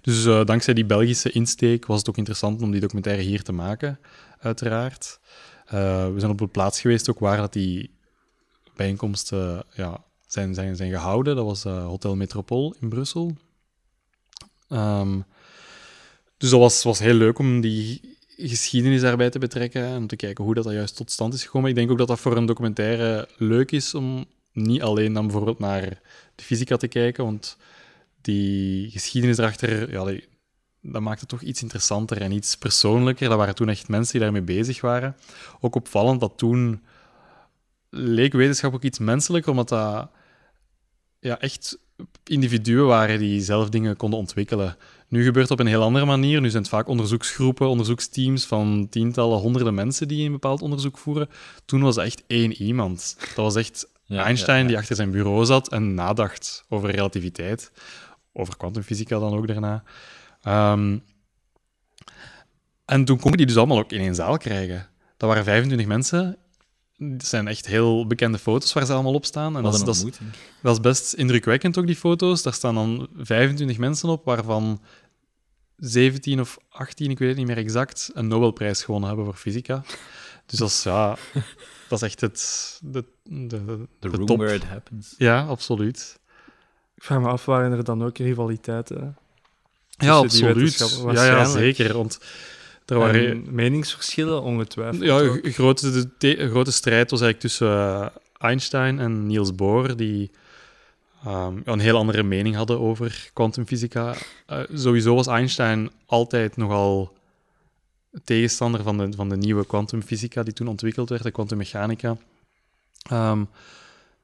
Dus eh, dankzij die Belgische insteek was het ook interessant om die documentaire hier te maken, uiteraard. Eh, we zijn op de plaats geweest ook waar dat die bijeenkomsten ja, zijn, zijn, zijn gehouden. Dat was Hotel Metropool in Brussel. Ehm, dus dat was, was heel leuk om die geschiedenis daarbij te betrekken en om te kijken hoe dat, dat juist tot stand is gekomen. Ik denk ook dat dat voor een documentaire leuk is om niet alleen dan bijvoorbeeld naar de fysica te kijken, want die geschiedenis erachter, ja, dat maakt het toch iets interessanter en iets persoonlijker. Dat waren toen echt mensen die daarmee bezig waren. Ook opvallend dat toen leek wetenschap ook iets menselijker, omdat dat ja, echt individuen waren die zelf dingen konden ontwikkelen. Nu gebeurt het op een heel andere manier. Nu zijn het vaak onderzoeksgroepen, onderzoeksteams van tientallen, honderden mensen die een bepaald onderzoek voeren. Toen was het echt één iemand. Dat was echt Ja, Einstein ja, ja. die achter zijn bureau zat en nadacht over relativiteit. Over kwantumfysica dan ook daarna. Ehm, en toen kon je die dus allemaal ook in één zaal krijgen. Dat waren 25 mensen. Het zijn echt heel bekende foto's waar ze allemaal op staan. En dat is, dat, is, dat is best indrukwekkend ook, die foto's. Daar staan dan 25 mensen op, waarvan 17 of 18, ik weet het niet meer exact, een Nobelprijs gewonnen hebben voor fysica. Dus dat is, ja, dat is echt het, de, de, de, The de room top. where it happens. Ja, absoluut. Ik vraag me af, waren er dan ook rivaliteiten? Ja, Tussen die absoluut. wetenschappers, Ja, ja, zeker. Want er waren... En meningsverschillen, ongetwijfeld. Ja, een grote, de, grote strijd was eigenlijk tussen eh, Einstein en Niels Bohr, die ehm, een heel andere mening hadden over kwantumfysica. Eh, sowieso was Einstein altijd nogal tegenstander van de, van de nieuwe kwantumfysica die toen ontwikkeld werd, de kwantummechanica. Ehm,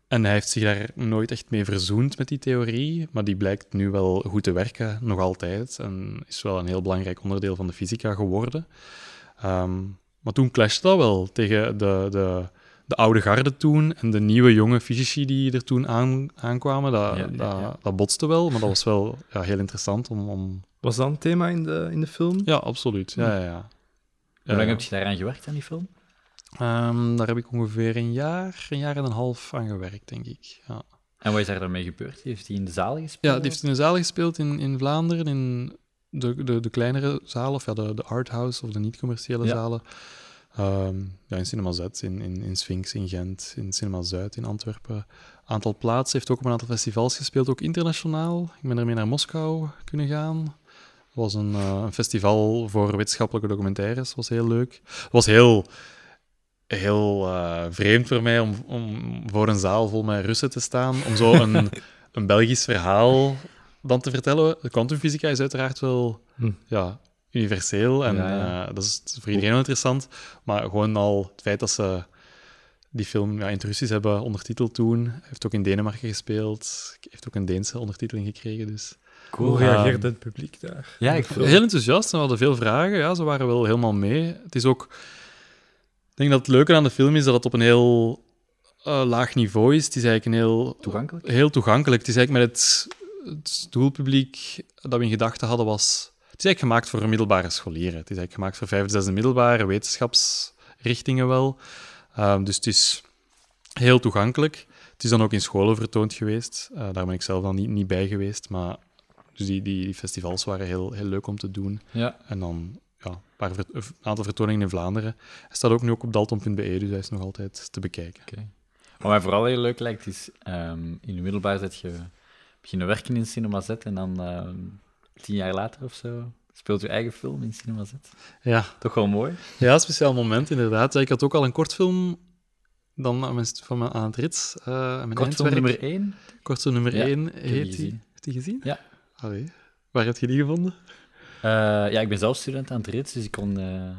en hij heeft zich daar nooit echt mee verzoend met die theorie, maar die blijkt nu wel goed te werken, nog altijd. En is wel een heel belangrijk onderdeel van de fysica geworden. Ehm, maar toen clashte dat wel tegen de, de, de oude garde toen en de nieuwe jonge fysici die er toen aan, aankwamen. Dat, Ja, ja, dat, ja. dat botste wel, maar dat was wel ja, heel interessant om... om... Was dat een thema in de, in de film? Ja, absoluut. Ja, ja, ja. Hoe lang heb je daaraan gewerkt, aan die film? Ehm, daar heb ik ongeveer een jaar, een jaar en een half aan gewerkt, denk ik. Ja, En wat is daar dan mee gebeurd? Heeft hij in de zaal gespeeld? ja die heeft in een zaal gespeeld in, in Vlaanderen, in de, de, de kleinere zalen, of ja, de, de arthouse of de niet-commerciële Ja. zalen. Ehm, ja, in Cinema Z, in, in, in Sphinx, in Gent, in Cinema Zuid, in Antwerpen. aantal plaatsen, heeft ook op een aantal festivals gespeeld, ook internationaal. Ik ben ermee naar Moskou kunnen gaan. Het was een, eh, een festival voor wetenschappelijke documentaires, was heel leuk. Het was heel, heel eh, vreemd voor mij om, om voor een zaal vol met Russen te staan, om zo een, een Belgisch verhaal dan te vertellen. De kwantumfysica is uiteraard wel Hm. ja, universeel en Ja, ja. eh, dat is voor iedereen wel interessant. Maar gewoon al het feit dat ze die film ja, in het Russisch hebben ondertiteld toen, heeft ook in Denemarken gespeeld, heeft ook een Deense ondertiteling gekregen. Dus. Hoe reageert het publiek daar? Ja, ik Heel enthousiast, ze hadden veel vragen, ja, ze waren wel helemaal mee. Het is ook... Ik denk dat het leuke aan de film is dat het op een heel eh, laag niveau is. Het is eigenlijk een heel toegankelijk. heel toegankelijk. Het is eigenlijk met het het doelpubliek dat we in gedachten hadden was... Het is eigenlijk gemaakt voor middelbare scholieren. Het is eigenlijk gemaakt voor vijfde, zesde middelbare, wetenschapsrichtingen wel. Ehm, dus het is heel toegankelijk. Het is dan ook in scholen vertoond geweest. Eh, daar ben ik zelf dan niet, niet bij geweest. Maar dus die, die festivals waren heel, heel leuk om te doen. Ja. En dan ja, een, paar ver- een aantal vertoningen in Vlaanderen. Hij staat ook nu ook op dalton.be, dus hij is nog altijd te bekijken. Wat mij vooral heel leuk lijkt, is ehm, in de middelbaar dat je beginnen werken in Cinema Z en dan ehm, tien jaar later of zo speelt je eigen film in Cinema Z. Ja, Toch wel mooi? ja een speciaal moment inderdaad. Ja, Ik had ook al een kortfilm dan aan, mijn, van mijn, aan het rits. eh, aan mijn Kortfilm nummer één. Kortfilm nummer 1 heb je heet die. gezien. Heb je die gezien? Ja. Allee. Waar heb je die gevonden? Eh, ja, ik ben zelf student aan het RITS, dus ik kon eh,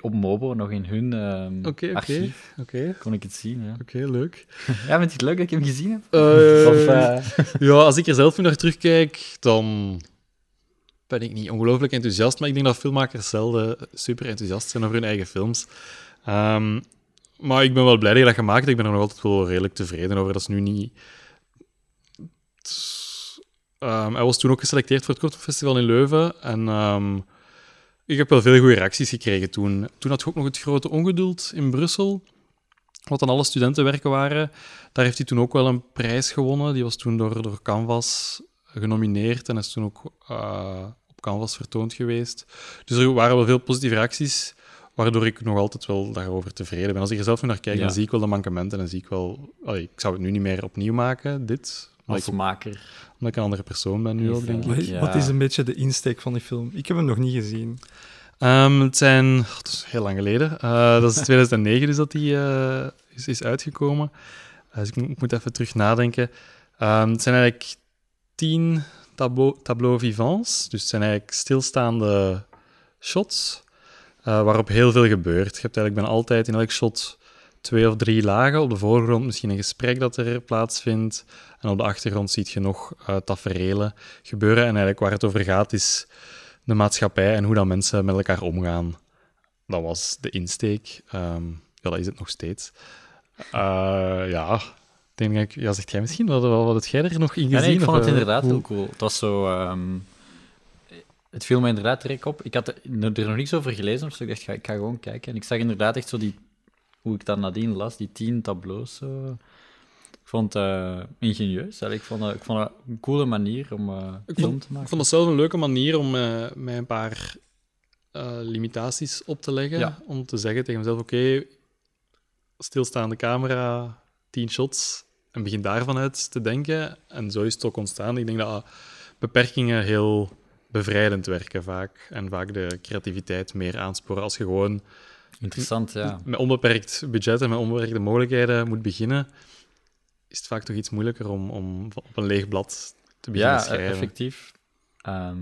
op Mobo nog in hun ehm, oké. archief Oké, kon ik het zien. Ja. oké, leuk. ja, vind je het leuk dat ik hem gezien heb? Eh, Of, eh, Ja, als ik er zelf nu naar terugkijk, dan ben ik niet ongelooflijk enthousiast. Maar ik denk dat filmmakers zelden super enthousiast zijn over hun eigen films. Ehm, maar ik ben wel blij dat je dat gemaakt hebt. Ik ben er nog altijd wel redelijk tevreden over. Dat is nu niet... Ehm, hij was toen ook geselecteerd voor het Kortfilmfestival in Leuven. En ehm, ik heb wel veel goede reacties gekregen toen. Toen had je ook nog het grote ongeduld in Brussel. Wat dan alle studentenwerken waren. Daar heeft hij toen ook wel een prijs gewonnen. Die was toen door, door Canvas genomineerd en is toen ook eh, op Canvas vertoond geweest. Dus er waren wel veel positieve reacties, waardoor ik nog altijd wel daarover tevreden ben. Als ik er zelf nu naar kijk, Ja. dan zie ik wel de mankementen en dan zie ik wel... Allee, ik zou het nu niet meer opnieuw maken, dit. Omdat als ik, maker. omdat ik een andere persoon ben nu ook, denk ik. Wat, Ja. wat is een beetje de insteek van die film? Ik heb hem nog niet gezien. Ehm, het zijn... Het is heel lang geleden. Eh, dat is 2009 dus dat die eh, is, is uitgekomen. Eh, dus ik, moet- ik moet even terug nadenken. Ehm, het zijn eigenlijk tien tableau, tableau vivants. Dus het zijn eigenlijk stilstaande shots eh, waarop heel veel gebeurt. Je hebt eigenlijk bijna altijd in elk shot twee of drie lagen. Op de voorgrond misschien een gesprek dat er plaatsvindt. En op de achtergrond zie je nog eh taferelen gebeuren. En eigenlijk waar het over gaat is de maatschappij en hoe dat mensen met elkaar omgaan. Dat was de insteek. Ehm, ja, dat is het nog steeds. Eh, ja, denk ik... Ja, zegt jij misschien? Wat, wat, wat jij er nog in Ja, gezien? nee, ik vond het eh, inderdaad hoe- heel cool. Het was zo... ehm, het viel me inderdaad direct op. Ik had er nog niks over gelezen, zo. ik dacht, ga- ik ga gewoon kijken. En ik zag inderdaad echt zo die... Hoe ik dat nadien las, die tien tableaus. Zo. Ik vond het eh, ingenieus. Ik vond, het- ik vond het een coole manier om eh Ik film vond, te ik maken. vond dat zelf een leuke manier om eh, mij een paar eh, limitaties op te leggen. Ja. Om te zeggen tegen mezelf, oké, stilstaande camera, tien shots, en begin daarvan uit te denken. En zo is het ook ontstaan. Ik denk dat beperkingen heel bevrijdend werken vaak. En vaak de creativiteit meer aansporen. Als je gewoon Interessant, ja. met onbeperkt budget en met onbeperkte mogelijkheden moet beginnen, is het vaak toch iets moeilijker om, om op een leeg blad te beginnen Ja, schrijven. effectief. Ehm,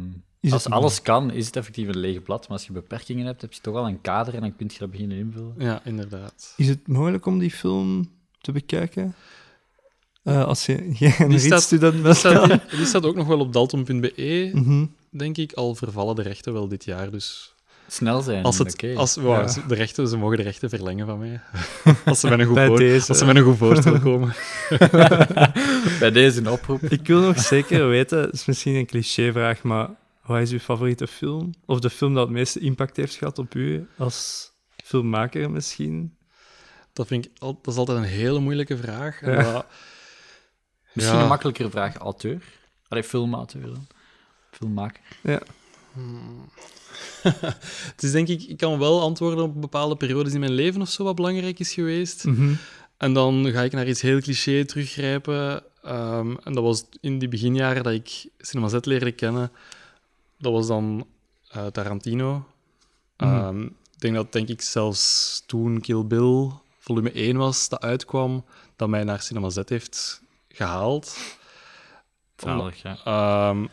als het- alles kan, is het effectief een leeg blad. Maar als je beperkingen hebt, heb je toch wel een kader en dan kun je dat beginnen invullen. Ja, inderdaad. Is het mogelijk om die film te bekijken? Eh, als je geen Die staat- student Die bent. staat, die staat ook nog wel op dalton.be, Mhm. denk ik. Al vervallen de rechten wel dit jaar, dus... Snel zijn. Als het, als, wow, Ja. ze- de rechten, ze mogen de rechten verlengen van mij. als, ze met een goed Bij voor- deze. als ze met een goed voorstel komen. Bij deze een oproep. Ik wil nog zeker weten, het is misschien een clichévraag, maar wat is uw favoriete film? Of de film dat het meeste impact heeft gehad op u als filmmaker misschien? Dat, vind ik, al- dat is altijd een hele moeilijke vraag. Ja. Misschien Ja. een makkelijkere vraag. Auteur? Allee, filmauteur dan. Filmmaker. Ja. het is denk ik, ik kan wel antwoorden op bepaalde periodes in mijn leven of zo wat belangrijk is geweest. Mhm. En dan ga ik naar iets heel cliché teruggrijpen. Ehm, en dat was in die beginjaren dat ik Cinema Z leerde kennen. Dat was dan eh, Tarantino. Mhm. Ehm, ik denk dat denk ik zelfs toen Kill Bill volume 1 was, dat uitkwam, dat mij naar Cinema Z heeft gehaald. Zalig, ja. Ehm,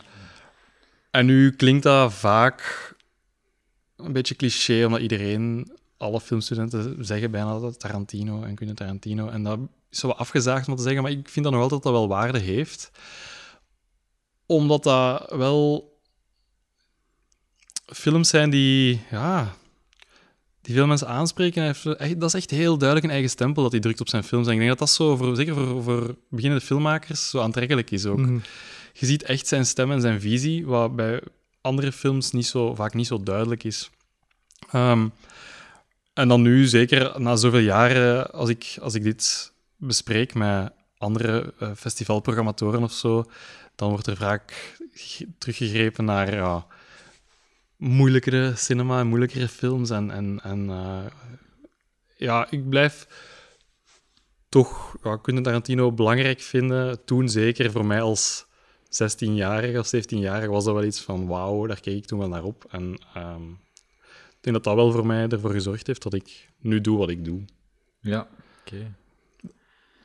en nu klinkt dat vaak een beetje cliché, omdat iedereen, alle filmstudenten zeggen bijna dat Tarantino en kunnen Tarantino. En dat is zo afgezaagd om te zeggen, maar ik vind dat nog altijd dat dat wel waarde heeft. Omdat dat wel films zijn die, ja, die veel mensen aanspreken. Dat is echt heel duidelijk een eigen stempel dat hij drukt op zijn films. En ik denk dat dat zo, voor, zeker voor, voor beginnende filmmakers, zo aantrekkelijk is ook. Mhm. Je ziet echt zijn stem en zijn visie, wat bij andere films niet zo, vaak niet zo duidelijk is. Ehm, en dan nu, zeker na zoveel jaren, als ik, als ik dit bespreek met andere eh, festivalprogrammatoren of zo, dan wordt er vaak ge- teruggegrepen naar moeilijkere cinema en moeilijkere films. En, en, en eh, ja, ik blijf toch ja, Quentin Tarantino belangrijk vinden. Toen zeker voor mij als 16-jarige of 17-jarige was dat wel iets van wauw, daar keek ik toen wel naar op. En ik denk dat dat wel voor mij ervoor gezorgd heeft dat ik nu doe wat ik doe. Ja, oké.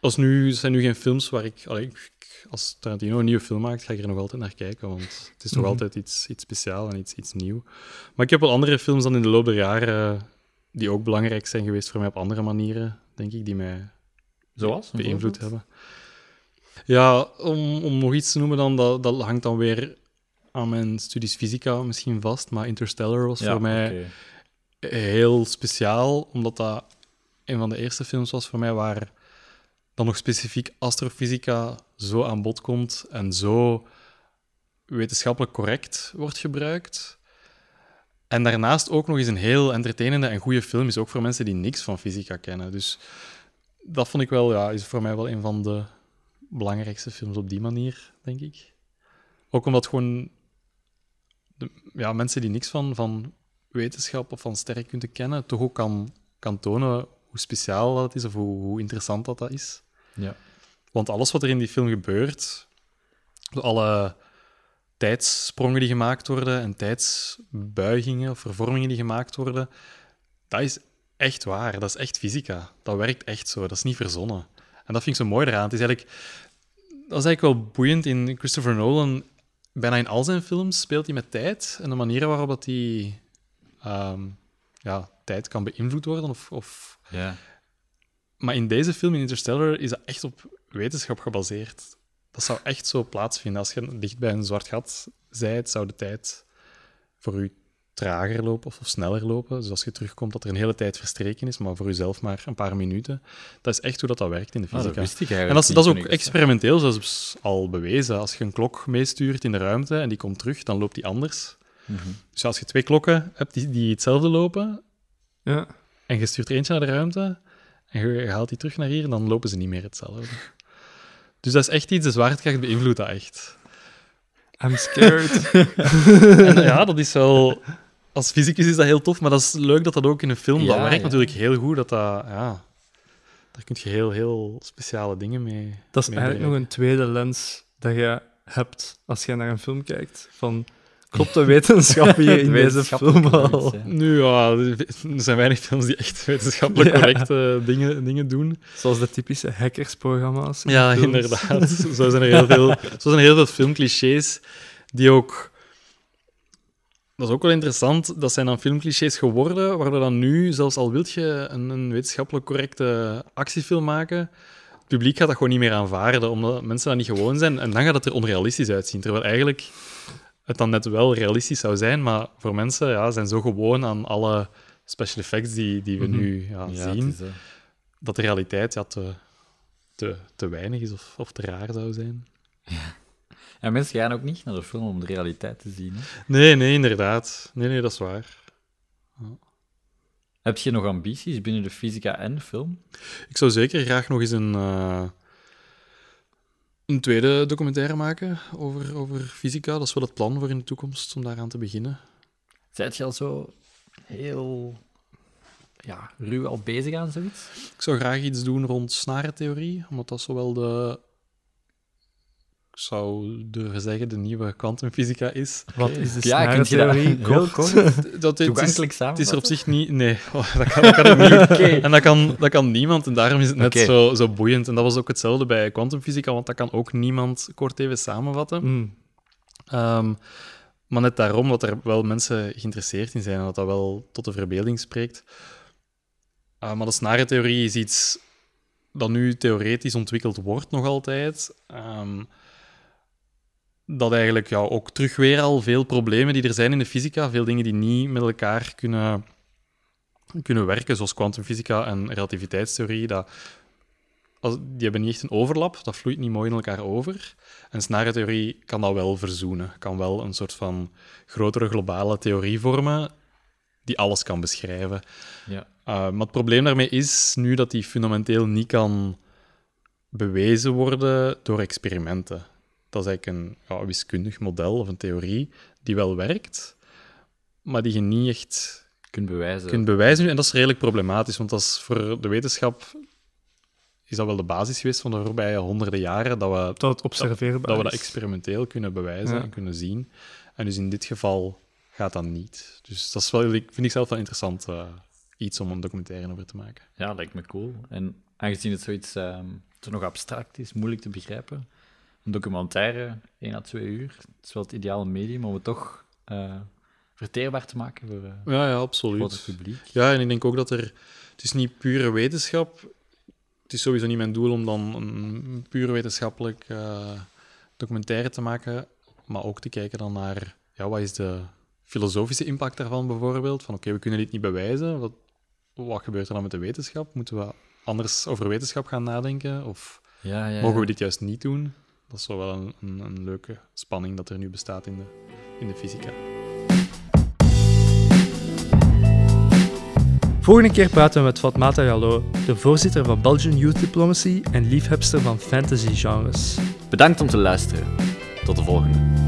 Als nu, er zijn nu geen films waar ik, allee, ik- Als Tarantino een nieuwe film maakt, ga ik er nog altijd naar kijken. Want het is toch Mhm. altijd iets, iets speciaals en iets, iets nieuws. Maar ik heb wel andere films dan in de loop der jaren. die ook belangrijk zijn geweest voor mij op andere manieren, denk ik, die mij Zoals? Beïnvloed hebben. Ja, om, om nog iets te noemen, dan, dat, dat hangt dan weer aan mijn studies fysica misschien vast. Maar Interstellar was Ja, voor mij heel speciaal, omdat dat een van de eerste films was voor mij waar dan nog specifiek astrofysica zo aan bod komt en zo wetenschappelijk correct wordt gebruikt. En daarnaast ook nog eens een heel entertainende en goede film is, ook voor mensen die niks van fysica kennen. Dus dat vond ik wel, ja, is voor mij wel een van de belangrijkste films op die manier, denk ik. Ook omdat gewoon de, ja, mensen die niks van, van wetenschap of van sterrenkunde kennen, toch ook kan, kan tonen hoe speciaal dat is of hoe, hoe interessant dat, dat is. Ja. Want alles wat er in die film gebeurt, alle tijdsprongen die gemaakt worden en tijdsbuigingen of vervormingen die gemaakt worden, dat is echt waar. Dat is echt fysica. Dat werkt echt zo. Dat is niet verzonnen. En dat vind ik zo mooi eraan. Het is eigenlijk, dat is eigenlijk wel boeiend in Christopher Nolan. Bijna in al zijn films speelt hij met tijd en de manier waarop dat hij ehm, ja, tijd kan beïnvloed worden of, of Ja. maar in deze film, in Interstellar, is dat echt op wetenschap gebaseerd. Dat zou echt zo plaatsvinden. Als je dicht bij een zwart gat zijt, zou de tijd voor u trager lopen of, of sneller lopen. Dus als je terugkomt, dat er een hele tijd verstreken is, maar voor uzelf maar een paar minuten. Dat is echt hoe dat, dat werkt in de Ah, dat fysica. wist ik en dat is, dat is ook dat experimenteel zelfs al bewezen. Als je een klok meestuurt in de ruimte en die komt terug, dan loopt die anders. Mhm. Dus als je twee klokken hebt die, die hetzelfde lopen, Ja. en je stuurt er eentje naar de ruimte en je, je haalt die terug naar hier, dan lopen ze niet meer hetzelfde. Dus dat is echt iets, de zwaartekracht beïnvloedt dat echt. I'm scared. En ja, dat is wel... Als fysicus is dat heel tof, maar dat is leuk dat dat ook in een film... dat werkt natuurlijk heel goed, dat dat... Ja, daar kun je heel, heel speciale dingen mee Dat is mee eigenlijk nog een tweede lens dat je hebt als je naar een film kijkt. Van, klopt de wetenschap hier in deze film al? ja. Nu, ja, er zijn weinig films die echt wetenschappelijk Ja. correcte dingen, dingen doen. Zoals de typische hackersprogramma's. in Ja, films. inderdaad. Zo zijn er heel veel, zo zijn er heel veel filmclichés die ook. Dat is ook wel interessant. Dat zijn dan filmclichés geworden, waardoor dan nu, zelfs al wilt je een, een wetenschappelijk correcte actiefilm maken, het publiek gaat dat gewoon niet meer aanvaarden, omdat mensen dat niet gewoon zijn. En dan gaat het er onrealistisch uitzien. Terwijl eigenlijk het dan net wel realistisch zou zijn, maar voor mensen ja, zijn zo gewoon aan alle special effects die, die we Mhm. nu ja, Ja, zien is, eh, dat de realiteit ja, te, te, te weinig is of, of te raar zou zijn. En mensen gaan ook niet naar de film om de realiteit te zien. Hè. Nee, nee, inderdaad. Nee, nee, dat is waar. Heb je nog ambities binnen de fysica en de film? Ik zou zeker graag nog eens een, eh, een tweede documentaire maken over, over fysica. Dat is wel het plan voor in de toekomst, om daaraan te beginnen. Zijt je al zo heel ja, ruw al bezig aan zoiets? Ik zou graag iets doen rond snarentheorie, omdat dat zowel de... Ik zou durven zeggen, de nieuwe kwantumfysica is. Wat is de Ja, kun je dat snarentheorie? heel Kort. Dat Het is er op zich niet... Nee, oh, dat, kan, dat kan ik niet. En dat kan, dat kan niemand. En daarom is het net zo, zo boeiend. En dat was ook hetzelfde bij kwantumfysica, want dat kan ook niemand kort even samenvatten. Mm. Ehm, maar net daarom dat er wel mensen geïnteresseerd in zijn en dat dat wel tot de verbeelding spreekt. Uh, maar de snarentheorie is iets dat nu theoretisch ontwikkeld wordt nog altijd. Ehm, dat eigenlijk ja, ook terug weer al veel problemen die er zijn in de fysica, veel dingen die niet met elkaar kunnen kunnen werken, zoals kwantumfysica en relativiteitstheorie, dat, als, die hebben niet echt een overlap, dat vloeit niet mooi in elkaar over. En scenariotheorie kan dat wel verzoenen, kan wel een soort van grotere globale theorie vormen die alles kan beschrijven. Ja. Uh, maar het probleem daarmee is nu dat die fundamenteel niet kan bewezen worden door experimenten. Dat is eigenlijk een ja, wiskundig model of een theorie die wel werkt, maar die je niet echt kunt bewijzen. kunt bewijzen. En dat is redelijk problematisch, want dat is voor de wetenschap is dat wel de basis geweest van de voorbije honderden jaren dat we dat, het observeerbaar dat, we dat experimenteel kunnen bewijzen Ja. en kunnen zien. En dus in dit geval gaat dat niet. Dus dat is wel, ik- vind ik zelf wel interessant eh, iets om een documentaire over te maken. Ja, lijkt me cool. En aangezien het zoiets ehm, zo nog abstract is, moeilijk te begrijpen, een documentaire, 1 à 2 uur, het is wel het ideale medium om het toch eh, verteerbaar te maken voor eh, Ja, ja, het absoluut. grote publiek. Ja, en ik denk ook dat er... Het is niet pure wetenschap. Het is sowieso niet mijn doel om dan een puur wetenschappelijk eh, documentaire te maken, maar ook te kijken dan naar, ja, wat is de filosofische impact daarvan bijvoorbeeld? Van oké, we kunnen dit niet bewijzen. Wat, wat gebeurt er dan met de wetenschap? Moeten we anders over wetenschap gaan nadenken? Of Ja, ja, mogen we dit juist niet doen? Dat is zo wel een, een, een leuke spanning dat er nu bestaat in de, in de fysica. Volgende keer praten we met Fatmata Jallo, de voorzitter van Belgian Youth Diplomacy en liefhebster van fantasy genres. Bedankt om te luisteren. Tot de volgende.